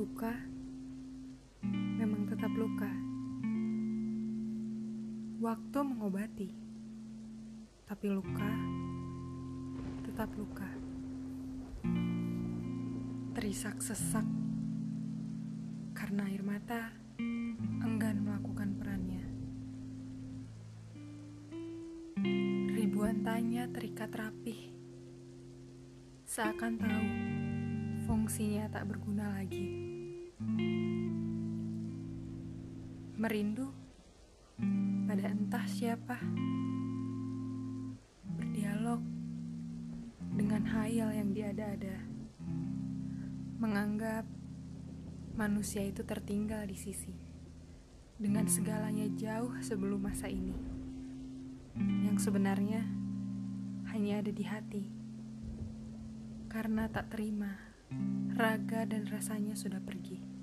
Luka memang tetap luka. Waktu mengobati, tapi luka tetap luka. Terisak sesak karena air mata enggan melakukan perannya. Ribuan tanya terikat rapih, seakan tahu fungsinya tak berguna lagi. Merindu pada entah siapa. Berdialog dengan hayal yang diada-ada. Menganggap manusia itu tertinggal di sisi. Dengan segalanya jauh sebelum masa ini. Yang sebenarnya hanya ada di hati. Karena tak terima, raga dan rasanya sudah pergi.